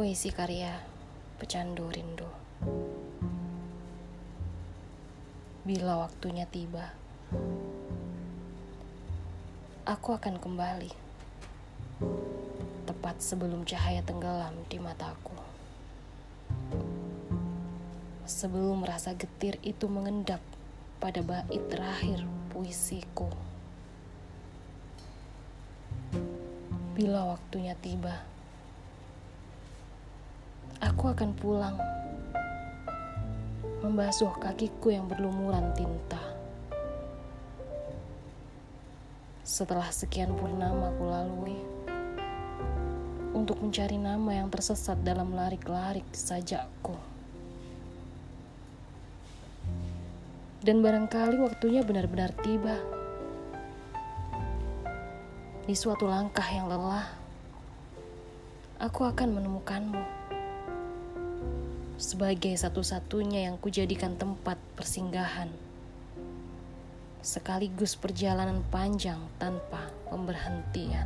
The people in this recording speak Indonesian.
Puisi karya Pecandu Rindu. Bila waktunya tiba Aku akan kembali. Tepat sebelum cahaya tenggelam di mataku. Sebelum rasa getir itu mengendap pada bait terakhir puisiku. Bila waktunya tiba Aku akan pulang, membasuh kakiku yang berlumuran tinta. Setelah sekian purnama ku lalui, untuk mencari nama yang tersesat dalam larik-larik sajakku. Dan barangkali waktunya benar-benar tiba. Di suatu langkah yang lelah, aku akan menemukanmu sebagai satu-satunya yang kujadikan tempat persinggahan, sekaligus perjalanan panjang tanpa pemberhentian.